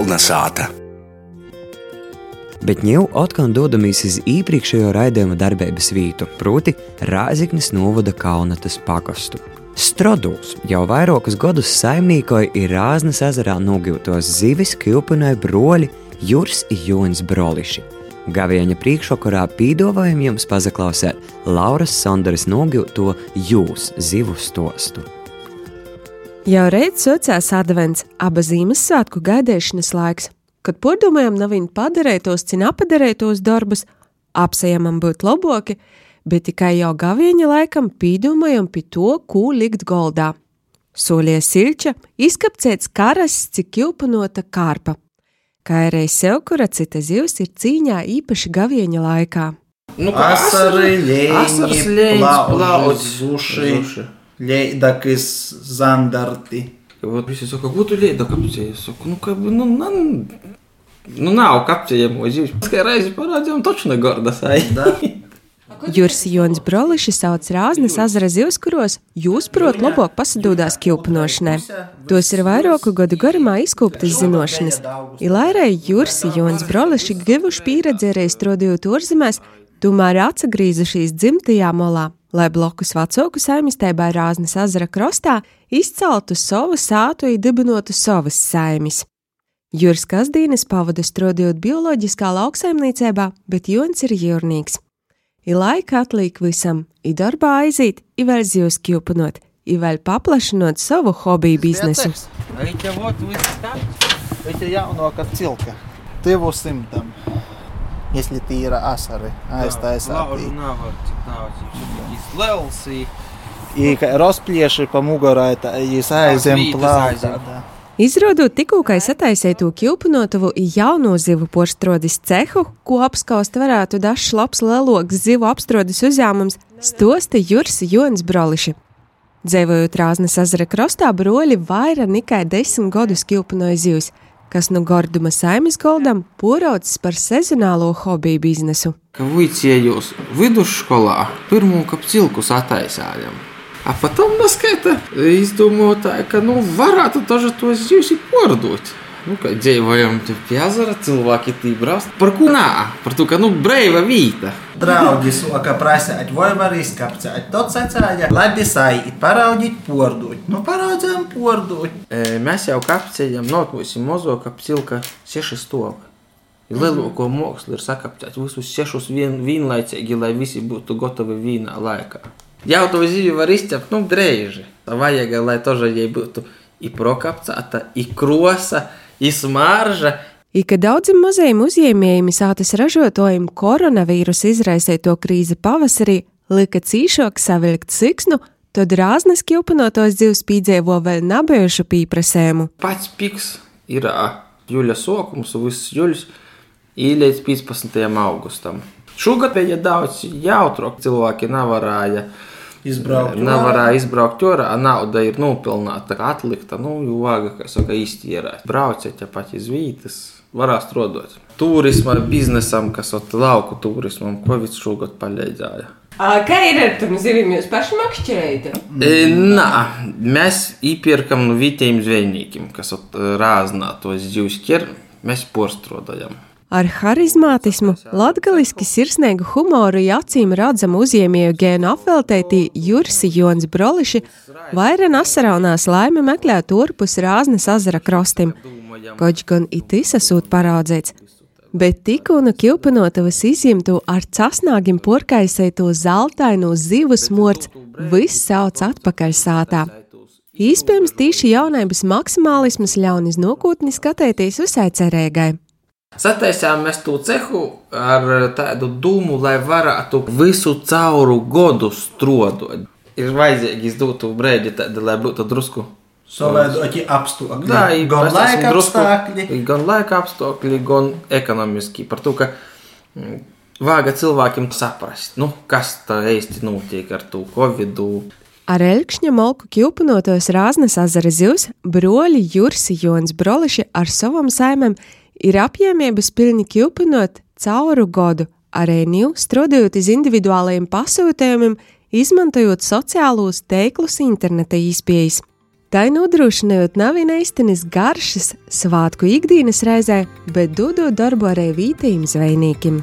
Kolnesāta. Bet jau atkal dodamies uz iepriekšējo raidījuma darbības vietu, proti, Rāziknis novada Kaunatas pagastu. Strodūs jau vairākus gadus saimniekoja ir Rāznas ezerā nogūtos zivis, kilpinoja broļi Jurs Jonas Broliši. Gavieņa priekšvakarā pīdovājam jums pazaklausēt Lauras Sondaras nogūto jūs zivu stostu. Jau reiz sociālās advents, abas Ziemassvētku gaidīšanas laiks, kad pordomājam nav viņa padarētos, cina apadarētos darbus, apsējamam būt loboki, bet tikai jau gavieņa laikam pīdomājam pie to, ko likt goldā. Solie silča, izkapcēts karas, cik kilpanota kārpa. Kā arī sev, kura cita zivs ir cīņā īpaši gavieņa laikā. Nu, kā Asari, asaras ļēņi, ļēņas, plauži, plauds, zuši, zuši. ļēdakis, zandarti. Вот visi saka, ko tu lieti kapcē? Es saku, nu, ka, nu, nan, nu, nav kapcējamo dzīves. Tikai reizi parādījām, taču ne gordas. Da. Juris Jonas Broliši sauc Rāznas azara zivs, kuros jūs, prot, labāk pasadūdās kilpinošanai. Tos ir vairāku gadu garumā izkūptas zinošanas. Ilairai Juris Jonas Broliši givuši pieredzi arī strādājot ārzemēs, tomēr atsagrīzušies dzimtajā molā, lai blokus vecāku saimniecībā Rāznes ezera krastā izceltu savu sātu un dibinotu savas saimis. Jūras kasdīnes pavada strādājot bioloģiskā lauksaimniecībā, bet Jons ir jūrnieks. Ir laika atliek visam, ir darbā aiziet, ir vēl zīves kjūpanot, ir vēl paplašinot savu hobiju biznesu. Veiķa, vot, tā, veiķa jauno, ka cilka, tevu simtam. Если tīra asari, aiztaisātī. Nav, cik daudz. Viņš ir liels. I ka rozplieši pa mugurai, tā jūs aizem vītas plauktā. aizem. Izrādot tikko sataisīto ķilpinotavu jauno zivu porstrodis cehu, ko apskaust varētu dažs labs leloks zivu apstrodis uzņēmums, stosta Jurs Jons Broliši. Dzīvojot Rāznas ezera krastā, broļi vairāk nekā desmit gadus ķilpinoja zivs, kas no nu Gorduma saimas goldam pūrauts par sezonālo hobiju biznesu. Ka vicējos vidusskolā pirmo kapcilku sataisājam. A potom naskaita izdomāja, ka nu varētu tažu tos zivs ir pārdot. Nu, kā dzīvojam te pie ezera, cilvēki tī brauc. Par ko nā? Par to, ka nu brīva vieta. Draugi soka prasēt, vai var izkapcēt. Tot sacāja, labi sai, paraudīt pordūt. Nu, paraudzējām pordūt. E, mēs jau kapceļam, notmūsim mozo kapcilka seši stovi. Lielāko mākslu ir sakapcēt visus sešus vien, vienlaicīgi, lai visi būtu gatavi vienā laikā. Jau to zīvi var izķept, nu, drēži. Vajag, lai toža jai būtu i prokapcēta, i krosa, i smarža. I ka daudziem mazajiem uzņēmējiem sātas ražotājiem koronavīrusa izraisīto krīzi pavasarī lika cīšāk savilkt siksnu, tad rāznas kilpinotos dzīves pīdzēvo vēl nabijušu pīprasēmu. Pats piks ir jūļa sokums, viss jūļs, i līdz 15. augustam. Šogad bija daudz jautrāk, cilvēki nevarēja Izbraukt. Nevarēja izbraukt ārā, nauda ir nopelnīta, atlikta. Nu, vāga, kā saka, iztīrēt. Brauciet, ja pat iz vītas, varēs strādāt. Turisma biznesam, kas ir lauku turismam, Covid šogad palīdzēja. Kā ir ar tiem zivīm jūs paši makšķerējat? E, Nē, mēs iepirkam no vietējiem zvejniekiem, kas rāznā tos zivs ķer, mēs porstrādājam. Ar harizmātismu, latgaliski sirsnīgu humoru un acīm redzamu uzņēmēju gēnu apveltētī Jursi Jons Broliši vairāk asaraunās laime meklē turpus Rāznes azara krostim, koč gan it izsasūt paraudzēts. Bet tikko nu kilpanotavas izjimtu ar casnāgim porkaisēto zeltaino zivu smorts, viss sauc atpakaļ sātā. Īspējams, tīši jaunības maksimālisms ļaun iz nākotni skatēties visai cerīgai. Sataisām mēs to cehu ar tādu dūmu, lai varētu visu cauru godu strodot. Ir vajadzīgi izdot to brīdi, lai būtu drusku. Savēdoti apstākļi. Jā, gan laika drusku- apstākļi. Gan laika apstākļi, gan ekonomiski. Par to, ka mm, vāga cilvēkiem saprast, nu, kas tā īsti notiek ar to covid. -u. Ar elkšņa molku kilpinotos Rāznas azara zivs, broļi Jursi Jons Broliši ar savam saimem ir apjēmības pilni kilpinot cauru godu, ņū strādājot uz individuālajiem pasūtījumiem, izmantojot sociālos teiklus interneta īspējas. Tai nodrošinot nav īstenis garšas svētku ikdienas reizē, bet dodot darbu arī vītīm zvejniekiem.